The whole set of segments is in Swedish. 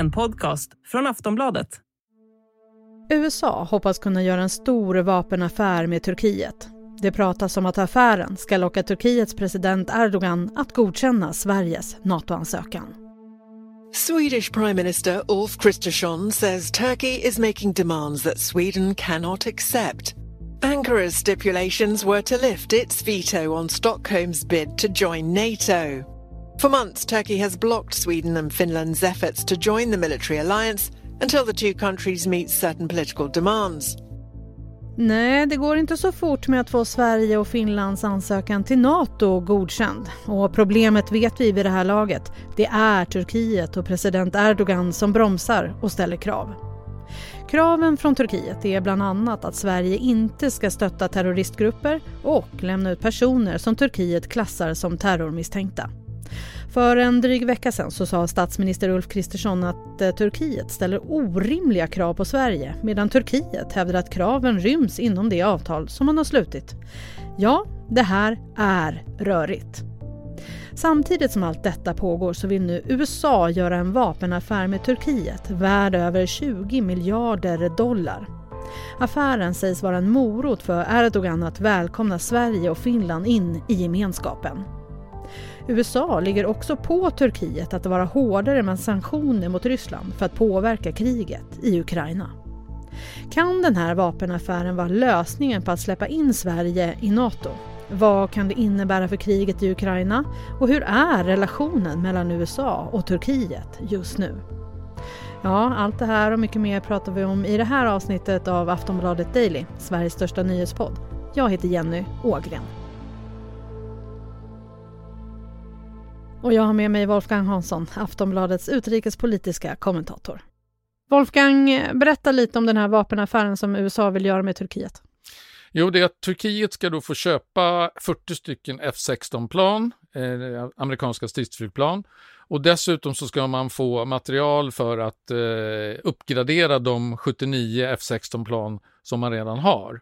en podcast från Aftonbladet. USA hoppas kunna göra en stor vapenaffär med Turkiet. Det pratas om att affären ska locka Turkiets president Erdogan att godkänna Sveriges NATO-ansökan. Swedish Prime Minister Ulf Kristersson says Turkey is making demands that Sweden cannot accept. Ankara's stipulations were to lift its veto on Stockholm's bid to join NATO. For months, Turkey has blocked Sweden and Finland's efforts to join the military alliance until the two countries meet certain political demands. Nej, det går inte så fort med att få Sverige och Finlands ansökan till Nato godkänd. Och problemet vet vi vid det här laget. Det är Turkiet och president Erdogan som bromsar och ställer krav. Kraven från Turkiet är bland annat att Sverige inte ska stötta terroristgrupper och lämna ut personer som Turkiet klassar som terrormisstänkta. För en dryg vecka sedan så sa statsminister Ulf Kristersson att eh, Turkiet ställer orimliga krav på Sverige medan Turkiet hävdar att kraven ryms inom det avtal som man har slutit. Ja, det här är rörigt. Samtidigt som allt detta pågår så vill nu USA göra en vapenaffär med Turkiet värd över 20 miljarder dollar. Affären sägs vara en morot för Erdogan att välkomna Sverige och Finland in i gemenskapen. USA ligger också på Turkiet att vara hårdare med sanktioner mot Ryssland för att påverka kriget i Ukraina. Kan den här vapenaffären vara lösningen på att släppa in Sverige i Nato? Vad kan det innebära för kriget i Ukraina? Och hur är relationen mellan USA och Turkiet just nu? Ja, allt det här och mycket mer pratar vi om i det här avsnittet av Aftonbladet Daily, Sveriges största nyhetspodd. Jag heter Jenny Ågren. Och jag har med mig Wolfgang Hansson, Aftonbladets utrikespolitiska kommentator. Wolfgang, berätta lite om den här vapenaffären som USA vill göra med Turkiet. Jo, det är att Turkiet ska då få köpa 40 stycken F16-plan, eh, amerikanska stridsflygplan. Och dessutom så ska man få material för att eh, uppgradera de 79 F16-plan som man redan har.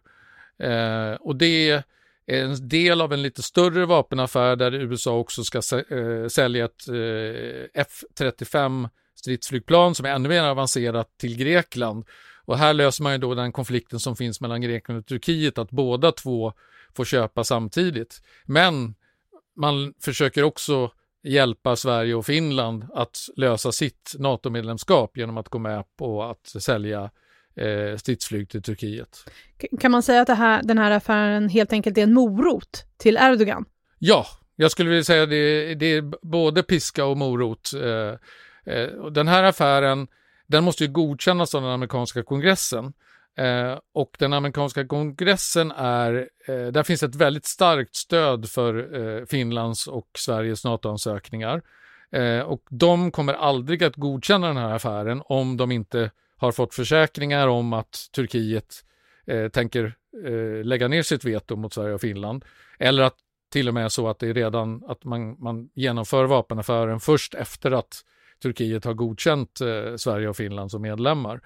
Eh, och det en del av en lite större vapenaffär där USA också ska eh, sälja ett eh, F35 stridsflygplan som är ännu mer avancerat till Grekland. Och här löser man ju då den konflikten som finns mellan Grekland och Turkiet att båda två får köpa samtidigt. Men man försöker också hjälpa Sverige och Finland att lösa sitt NATO-medlemskap genom att gå med på att sälja eh, stridsflyg till Turkiet. Kan man säga att här, den här affären helt enkelt är en morot till Erdogan? Ja, jag skulle vilja säga det, det är både piska och morot. Eh, eh, den här affären, den måste ju godkännas av den amerikanska kongressen. Eh, och den amerikanska kongressen är, eh, där finns ett väldigt starkt stöd för eh, Finlands och Sveriges NATO-ansökningar. Eh, och de kommer aldrig att godkänna den här affären om de inte har fått försäkringar om att Turkiet eh, tänker eh, lägga ner sitt veto mot Sverige och Finland. Eller att till och med så att det är redan att man, man genomför vapenaffären först efter att Turkiet har godkänt eh, Sverige och Finland som medlemmar.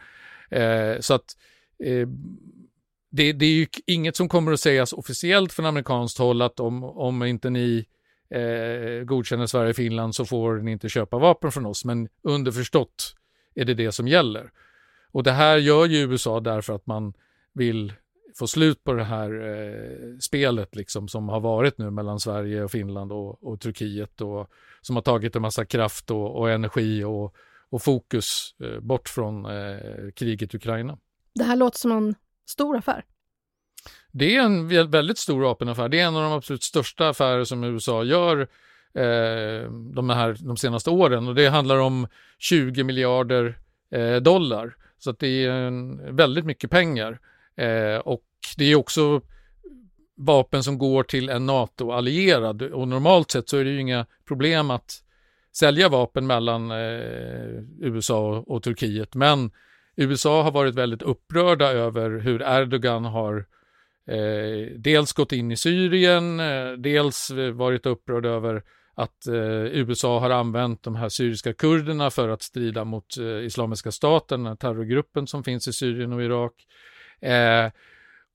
Eh, så att eh, det, det, är ju inget som kommer att sägas officiellt från amerikanskt håll att om, om inte ni eh, godkänner Sverige och Finland så får ni inte köpa vapen från oss. Men underförstått är det det som gäller. Och det här gör ju USA därför att man vill få slut på det här eh, spelet liksom som har varit nu mellan Sverige och Finland och, och Turkiet och som har tagit en massa kraft och, och energi och, och fokus eh, bort från eh, kriget i Ukraina. Det här låter som en stor affär. Det är en väldigt stor vapenaffär. Det är en av de absolut största affärer som USA gör eh, de, här, de senaste åren och det handlar om 20 miljarder eh, dollar. Så att det är en, väldigt mycket pengar. Eh, och det är också vapen som går till en NATO-allierad och normalt sett så är det ju inga problem att sälja vapen mellan eh, USA och, och, Turkiet. Men USA har varit väldigt upprörda över hur Erdogan har eh, dels gått in i Syrien, eh, dels varit upprörd över att eh, USA har använt de här syriska kurderna för att strida mot eh, Islamiska staten, den terrorgruppen som finns i Syrien och Irak. Eh,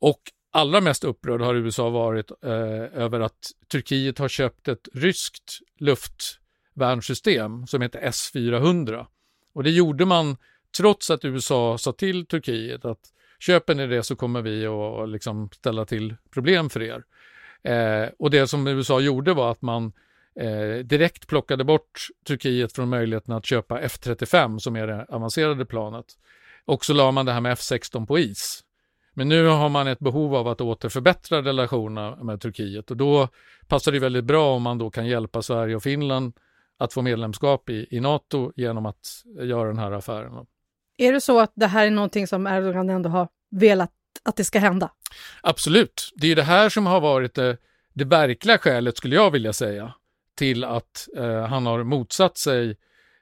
och allra mest upprörd har USA varit eh, över att Turkiet har köpt ett ryskt luftvärnssystem som heter S-400. Och det gjorde man trots att USA sa till Turkiet att köper ni det så kommer vi att liksom ställa till problem för er. Eh, och det som USA gjorde var att man eh, direkt plockade bort Turkiet från möjligheten att köpa F35 som är det avancerade planet. Och så la man det här med F16 på is. Men nu har man ett behov av att återförbättra relationerna med Turkiet och då passar det väldigt bra om man då kan hjälpa Sverige och Finland att få medlemskap i, i NATO genom att göra den här affären. Är det så att det här är någonting som Erdogan ändå har velat att det ska hända? Absolut. Det är det här som har varit det, det verkliga skälet, skulle jag vilja säga, till att eh, han har motsatt sig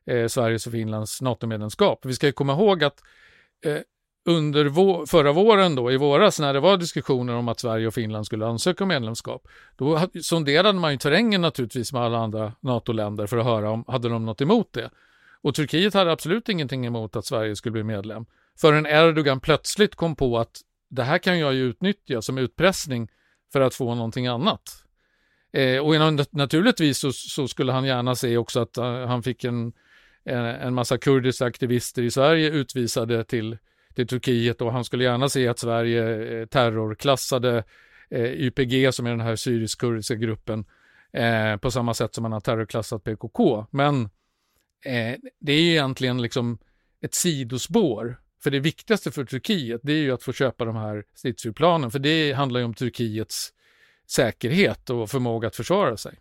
eh, Sveriges och Finlands NATO-medlemskap. Vi ska komma ihåg att eh, under vå förra våren då, i våras, när det var diskussioner om att Sverige och Finland skulle ansöka om medlemskap, då sonderade man ju terrängen naturligtvis med alla andra NATO-länder för att höra om hade de något emot det. Och Turkiet hade absolut ingenting emot att Sverige skulle bli medlem. Förrän Erdogan plötsligt kom på att det här kan jag ju utnyttja som utpressning för att få någonting annat. Eh, och naturligtvis så, så, skulle han gärna se också att uh, han fick en, en, en massa kurdiska aktivister i Sverige utvisade till, till Turkiet och han skulle gärna se att Sverige eh, terrorklassade eh, YPG som är den här syrisk-kurdiska gruppen eh, på samma sätt som man har terrorklassat PKK. Men eh, det är egentligen liksom ett sidospår för det viktigaste för Turkiet det är ju att få köpa de här stridsflygplanen för det handlar ju om Turkiets säkerhet och förmåga att försvara sig.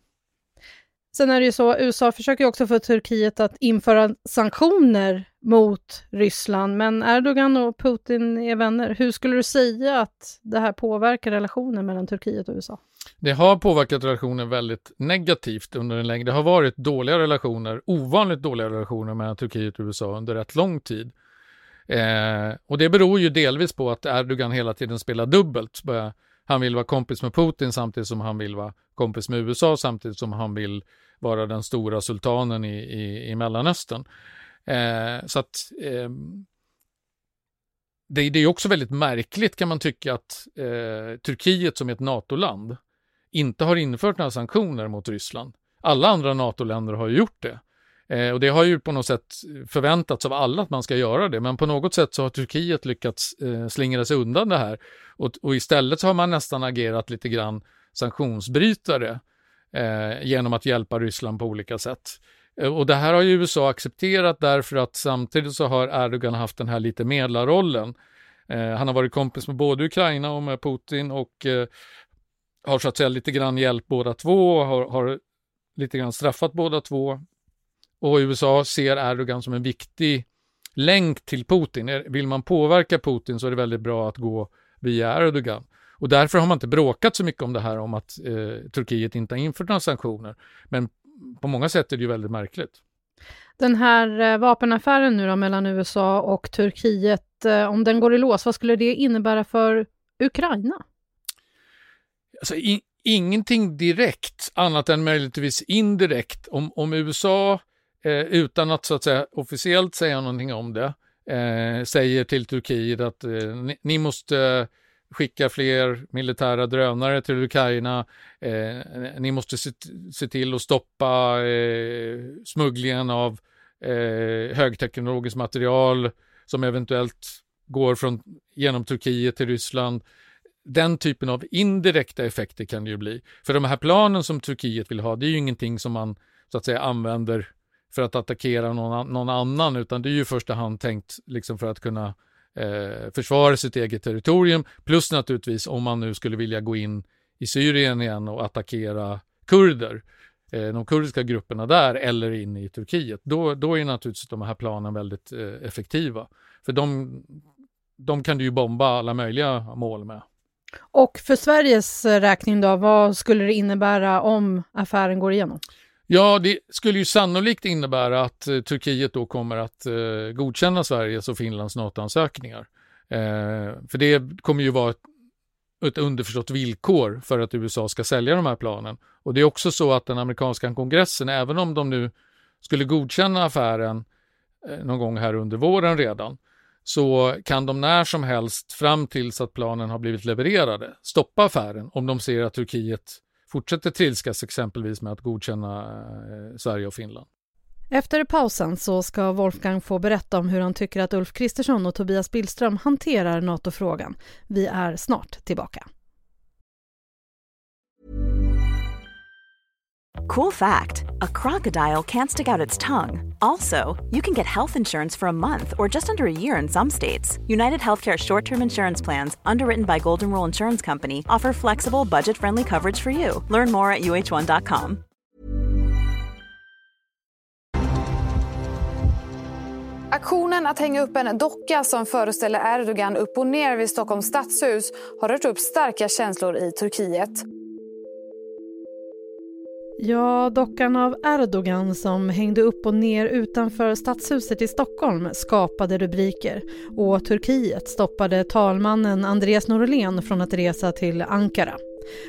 Sen är det ju så, USA försöker också få Turkiet att införa sanktioner mot Ryssland, men Erdogan och Putin är vänner. Hur skulle du säga att det här påverkar relationen mellan Turkiet och USA? Det har påverkat relationen väldigt negativt under en längre... Det har varit dåliga relationer, ovanligt dåliga relationer mellan Turkiet och USA under rätt lång tid. Eh, och det beror ju delvis på att Erdogan hela tiden spelar dubbelt. Han vill vara kompis med Putin samtidigt som han vill vara kompis med USA samtidigt som han vill vara den stora sultanen i, i, i Mellanöstern. Eh, så att eh, det, det, är också väldigt märkligt kan man tycka att eh, Turkiet som är ett NATO-land inte har infört några sanktioner mot Ryssland. Alla andra NATO-länder har ju gjort det. Eh, och det har ju på något sätt förväntats av alla att man ska göra det, men på något sätt så har Turkiet lyckats eh, slingra sig undan det här. Och, och, istället så har man nästan agerat lite grann sanktionsbrytare eh, genom att hjälpa Ryssland på olika sätt. Eh, och det här har ju USA accepterat därför att samtidigt så har Erdogan haft den här lite medlarrollen. Eh, han har varit kompis med både Ukraina och med Putin och eh, har så att säga lite grann hjälpt båda två, har, har lite grann straffat båda två och USA ser Erdogan som en viktig länk till Putin. Vill man påverka Putin så är det väldigt bra att gå via Erdogan. Och därför har man inte bråkat så mycket om det här om att eh, Turkiet inte har infört några sanktioner. Men på många sätt är det ju väldigt märkligt. Den här eh, vapenaffären nu då mellan USA och Turkiet, eh, om den går i lås, vad skulle det innebära för Ukraina? Alltså, i, ingenting direkt, annat än möjligtvis indirekt. Om, om USA eh, utan att så att säga officiellt säga någonting om det, eh, säger till Turkiet att eh, ni, ni, måste skicka fler militära drönare till Ukraina, eh, ni måste se, se, till att stoppa eh, smugglingen av eh, högteknologiskt material som eventuellt går från, genom Turkiet till Ryssland. Den typen av indirekta effekter kan det ju bli. För de här planen som Turkiet vill ha, det är ju ingenting som man så att säga använder för att attackera någon, någon annan, utan det är ju i första hand tänkt liksom för att kunna eh, försvara sitt eget territorium. Plus naturligtvis om man nu skulle vilja gå in i Syrien igen och attackera kurder, eh, de kurdiska grupperna där eller in i Turkiet. Då, då är naturligtvis de här planen väldigt eh, effektiva. För de, de kan du ju bomba alla möjliga mål med. Och för Sveriges räkning då, vad skulle det innebära om affären går igenom? Ja, det skulle ju sannolikt innebära att eh, Turkiet då kommer att eh, godkänna Sveriges och Finlands NATO-ansökningar. Eh, för det kommer ju vara ett, ett underförstått villkor för att USA ska sälja de här planen. Och det är också så att den amerikanska kongressen, även om de nu skulle godkänna affären eh, någon gång här under våren redan, så kan de när som helst fram tills att planen har blivit levererade stoppa affären om de ser att Turkiet fortsätter trilskas exempelvis med att godkänna eh, Sverige och Finland. Efter pausen så ska Wolfgang få berätta om hur han tycker att Ulf Kristersson och Tobias Billström hanterar NATO-frågan. Vi är snart tillbaka. Cool fact a crocodile can't stick out its tongue. Also, you can get health insurance for a month or just under a year in some states. United Healthcare short term insurance plans, underwritten by Golden Rule Insurance Company, offer flexible, budget friendly coverage for you. Learn more at uh1.com. Aktionen att hänga upp en docka som föreställer Erdogan upp och ner vid Stockholms stadshus har rört upp starka känslor i Turkiet. Ja, dockan av Erdogan som hängde upp och ner utanför stadshuset i Stockholm skapade rubriker och Turkiet stoppade talmannen Andreas Norlén från att resa till Ankara.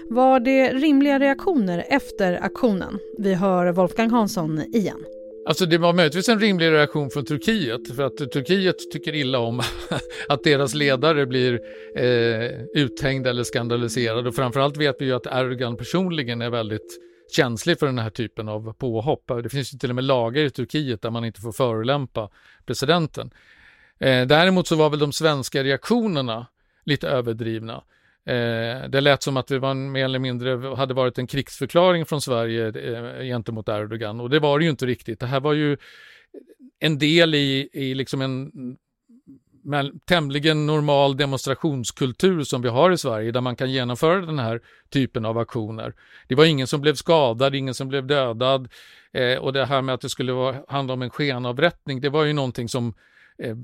Var det rimliga reaktioner efter aktionen? Vi hör Wolfgang Hansson igen. Alltså det var möjligtvis en rimlig reaktion från Turkiet för att Turkiet tycker illa om att deras ledare blir eh, uthängd eller skandaliserad och framförallt vet vi ju att Erdogan personligen är väldigt känslig för den här typen av påhopp. Det finns ju till och med lagar i Turkiet där man inte får förolämpa presidenten. Eh, däremot så var väl de svenska reaktionerna lite överdrivna. Eh, det lät som att det var en, mer eller mindre hade varit en krigsförklaring från Sverige eh, gentemot Erdogan och det var det ju inte riktigt. Det här var ju en del i, i liksom en tämligen normal demonstrationskultur som vi har i Sverige där man kan genomföra den här typen av aktioner. Det var ingen som blev skadad, ingen som blev dödad eh, och det här med att det skulle vara, handla om en skenavrättning, det var ju någonting som eh,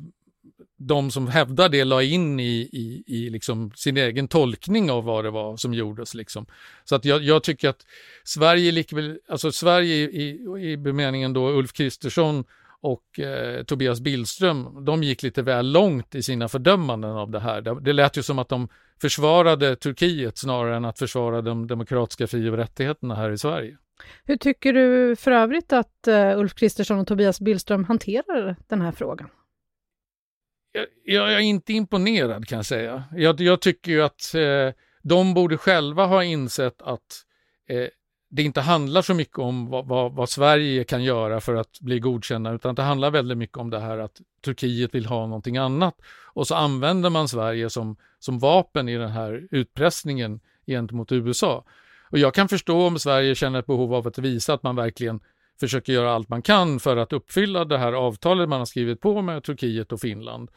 de som hävdar det la in i, i, i liksom sin egen tolkning av vad det var som gjordes. Liksom. Så att jag, jag tycker att Sverige, likväl, alltså Sverige i, i, i bemeningen då Ulf Kristersson och eh, Tobias Billström, de gick lite väl långt i sina fördömanden av det här. Det, det lät ju som att de försvarade Turkiet snarare än att försvara de demokratiska fri och rättigheterna här i Sverige. Hur tycker du för övrigt att uh, Ulf Kristersson och Tobias Billström hanterar den här frågan? Jag, jag är inte imponerad kan jag säga. Jag, jag tycker ju att eh, de borde själva ha insett att eh, det inte handlar så mycket om vad, vad, vad, Sverige kan göra för att bli godkända, utan det handlar väldigt mycket om det här att Turkiet vill ha någonting annat. Och så använder man Sverige som, som vapen i den här utpressningen gentemot USA. Och jag kan förstå om Sverige känner ett behov av att visa att man verkligen försöker göra allt man kan för att uppfylla det här avtalet man har skrivit på med Turkiet och Finland.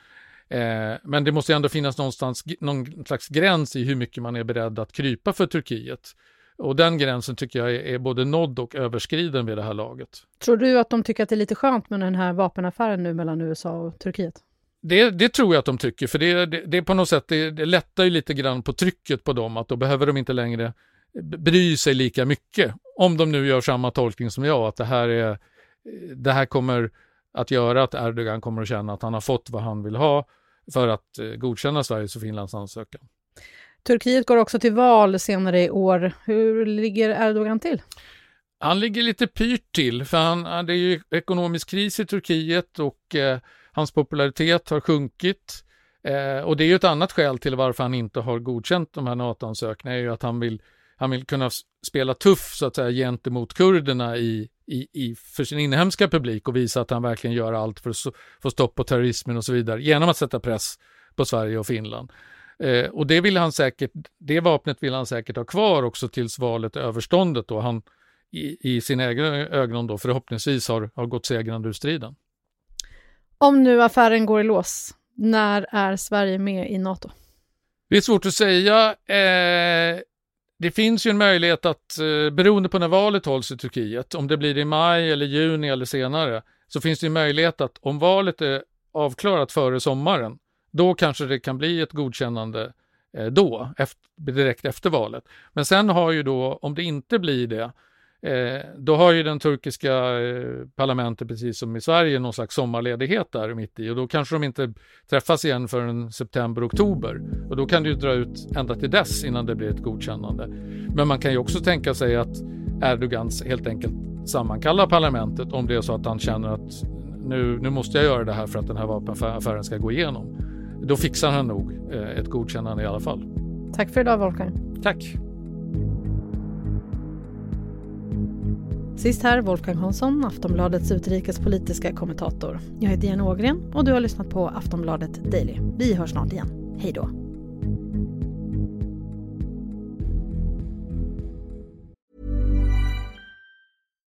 Eh, men det måste ändå finnas någonstans någon slags gräns i hur mycket man är beredd att krypa för Turkiet. Och den gränsen tycker jag är, både nådd och överskriden vid det här laget. Tror du att de tycker att det är lite skönt med den här vapenaffären nu mellan USA och Turkiet? Det, det tror jag att de tycker, för det, det, det är på något sätt, det, det lättar ju lite grann på trycket på dem, att då behöver de inte längre bry sig lika mycket. Om de nu gör samma tolkning som jag, att det här, är, det här kommer att göra att Erdogan kommer att känna att han har fått vad han vill ha för att eh, godkänna Sveriges och Finlands ansökan. Turkiet går också till val senare i år. Hur ligger Erdogan till? Han ligger lite pyrt till, för han, det är ju ekonomisk kris i Turkiet och eh, hans popularitet har sjunkit. Eh, och det är ju ett annat skäl till varför han inte har godkänt de här NATO-ansökningarna, är ju att han vill, han vill kunna spela tuff så att säga gentemot kurderna i, i, i, för sin inhemska publik och visa att han verkligen gör allt för att få stopp på terrorismen och så vidare genom att sätta press på Sverige och Finland. Eh, och det vill han säkert, det vapnet vill han säkert ha kvar också tills valet är överståndet då han i, i sina egna ögon då förhoppningsvis har, har gått segrande ur striden. Om nu affären går i lås, när är Sverige med i NATO? Det är svårt att säga. Eh, det finns ju en möjlighet att, eh, beroende på när valet hålls i Turkiet, om det blir i maj eller juni eller senare, så finns det en möjlighet att om valet är avklarat före sommaren, då kanske det kan bli ett godkännande eh, då, efter, direkt efter valet. Men sen har ju då, om det inte blir det, eh, då har ju den turkiska eh, parlamentet, precis som i Sverige, någon slags sommarledighet där mitt i och då kanske de inte träffas igen förrän september, oktober. Och då kan det ju dra ut ända till dess innan det blir ett godkännande. Men man kan ju också tänka sig att Erdogan helt enkelt sammankallar parlamentet om det är så att han känner att nu, nu måste jag göra det här för att den här vapenaffären ska gå igenom då fixar han nog eh, ett godkännande i alla fall. Tack för idag Volkan. Tack. Sist här Wolfgang Hansson, Aftonbladets utrikespolitiska kommentator. Jag heter Jenny Ågren och du har lyssnat på Aftonbladet Daily. Vi hörs snart igen. Hej då!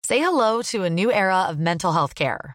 Say hello to a new era of mental health care.